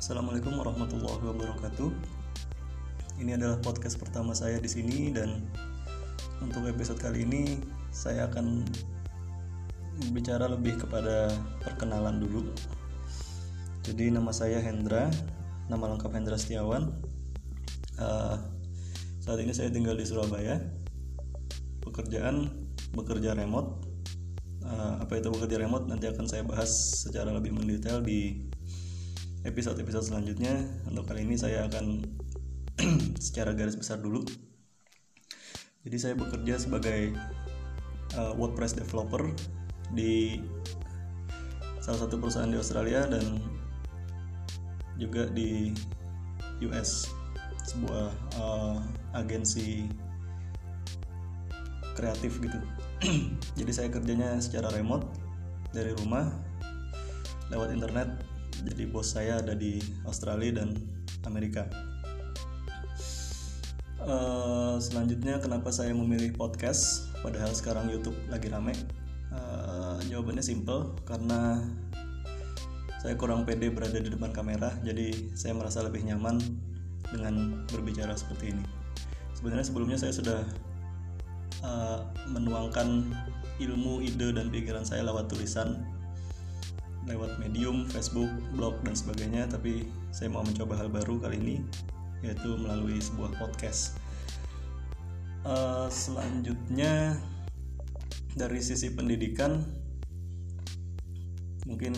Assalamualaikum warahmatullahi wabarakatuh. Ini adalah podcast pertama saya di sini dan untuk episode kali ini saya akan bicara lebih kepada perkenalan dulu. Jadi nama saya Hendra, nama lengkap Hendra Setiawan. Uh, saat ini saya tinggal di Surabaya. Pekerjaan bekerja remote. Uh, apa itu bekerja remote nanti akan saya bahas secara lebih mendetail di episode-episode selanjutnya. Untuk kali ini saya akan secara garis besar dulu. Jadi saya bekerja sebagai uh, WordPress developer di salah satu perusahaan di Australia dan juga di US sebuah uh, agensi kreatif gitu. Jadi saya kerjanya secara remote dari rumah lewat internet jadi bos saya ada di Australia dan Amerika. Uh, selanjutnya kenapa saya memilih podcast? Padahal sekarang YouTube lagi rame. Uh, jawabannya simple karena saya kurang pede berada di depan kamera jadi saya merasa lebih nyaman dengan berbicara seperti ini. Sebenarnya sebelumnya saya sudah uh, menuangkan ilmu ide dan pikiran saya lewat tulisan lewat medium, Facebook, blog dan sebagainya tapi saya mau mencoba hal baru kali ini yaitu melalui sebuah podcast. Uh, selanjutnya dari sisi pendidikan mungkin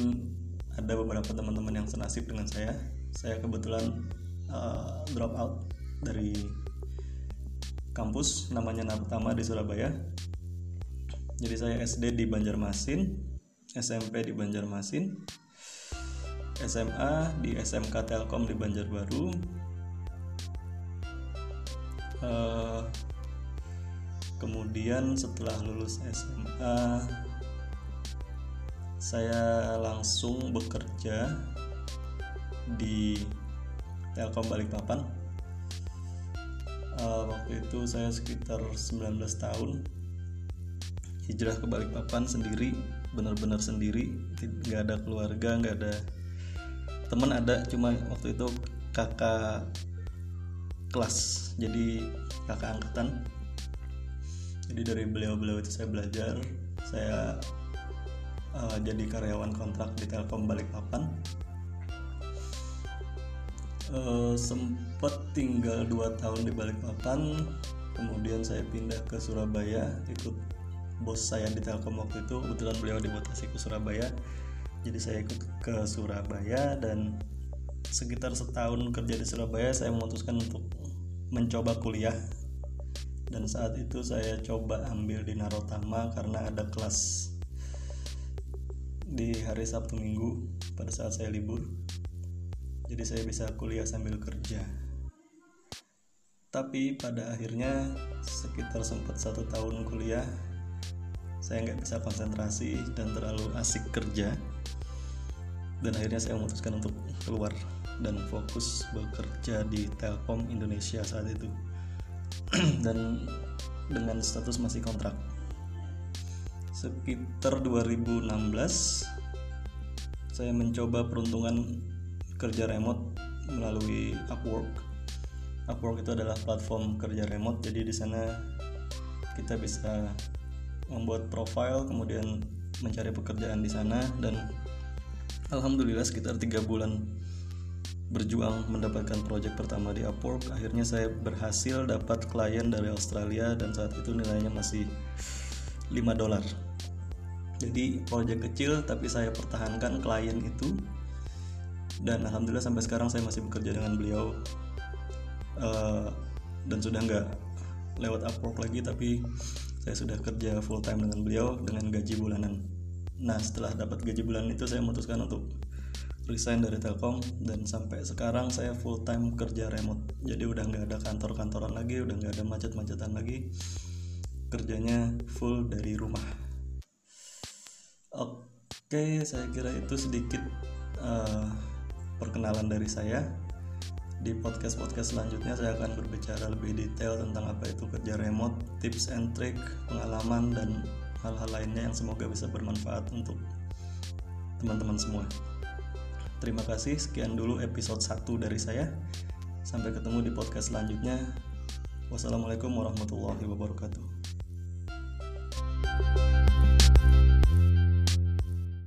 ada beberapa teman-teman yang senasib dengan saya. Saya kebetulan uh, drop out dari kampus namanya Naptama di Surabaya. Jadi saya SD di Banjarmasin SMP di Banjarmasin SMA di SMK Telkom di Banjarbaru uh, kemudian setelah lulus SMA saya langsung bekerja di Telkom Balikpapan. Uh, waktu itu saya sekitar 19 tahun hijrah ke Balikpapan sendiri benar-benar sendiri nggak ada keluarga nggak ada teman ada cuma waktu itu kakak kelas jadi kakak angkatan. Jadi dari beliau-beliau itu saya belajar saya uh, jadi karyawan kontrak di Telkom Balikpapan. Uh, sempet tinggal 2 tahun di Balikpapan kemudian saya pindah ke Surabaya ikut bos saya di Telkom waktu itu kebetulan beliau dimutasi ke Surabaya. Jadi saya ikut ke Surabaya dan sekitar setahun kerja di Surabaya saya memutuskan untuk mencoba kuliah. Dan saat itu saya coba ambil di Narotama karena ada kelas di hari Sabtu Minggu pada saat saya libur. Jadi saya bisa kuliah sambil kerja. Tapi pada akhirnya sekitar sempat satu tahun kuliah saya nggak bisa konsentrasi dan terlalu asik kerja. Dan akhirnya saya memutuskan untuk keluar dan fokus bekerja di Telkom Indonesia saat itu. Dan dengan status masih kontrak. Sekitar 2016 saya mencoba peruntungan kerja remote melalui Upwork. Upwork itu adalah platform kerja remote jadi di sana kita bisa membuat profile kemudian mencari pekerjaan di sana dan alhamdulillah sekitar tiga bulan berjuang mendapatkan project pertama di Upwork. Akhirnya saya berhasil dapat klien dari Australia dan saat itu nilainya masih 5 dolar. Jadi project kecil tapi saya pertahankan klien itu. Dan alhamdulillah sampai sekarang saya masih bekerja dengan beliau uh, dan sudah nggak lewat Upwork lagi tapi saya sudah kerja full time dengan beliau dengan gaji bulanan. Nah setelah dapat gaji bulanan itu saya memutuskan untuk resign dari Telkom dan sampai sekarang saya full time kerja remote. Jadi udah nggak ada kantor-kantoran lagi udah nggak ada macet-macetan lagi. Kerjanya full dari rumah. Oke saya kira itu sedikit uh, perkenalan dari saya di podcast-podcast selanjutnya saya akan berbicara lebih detail tentang apa itu kerja remote, tips and trick, pengalaman dan hal-hal lainnya yang semoga bisa bermanfaat untuk teman-teman semua. terima kasih sekian dulu episode 1 dari saya. Sampai ketemu di podcast selanjutnya. Wassalamualaikum warahmatullahi wabarakatuh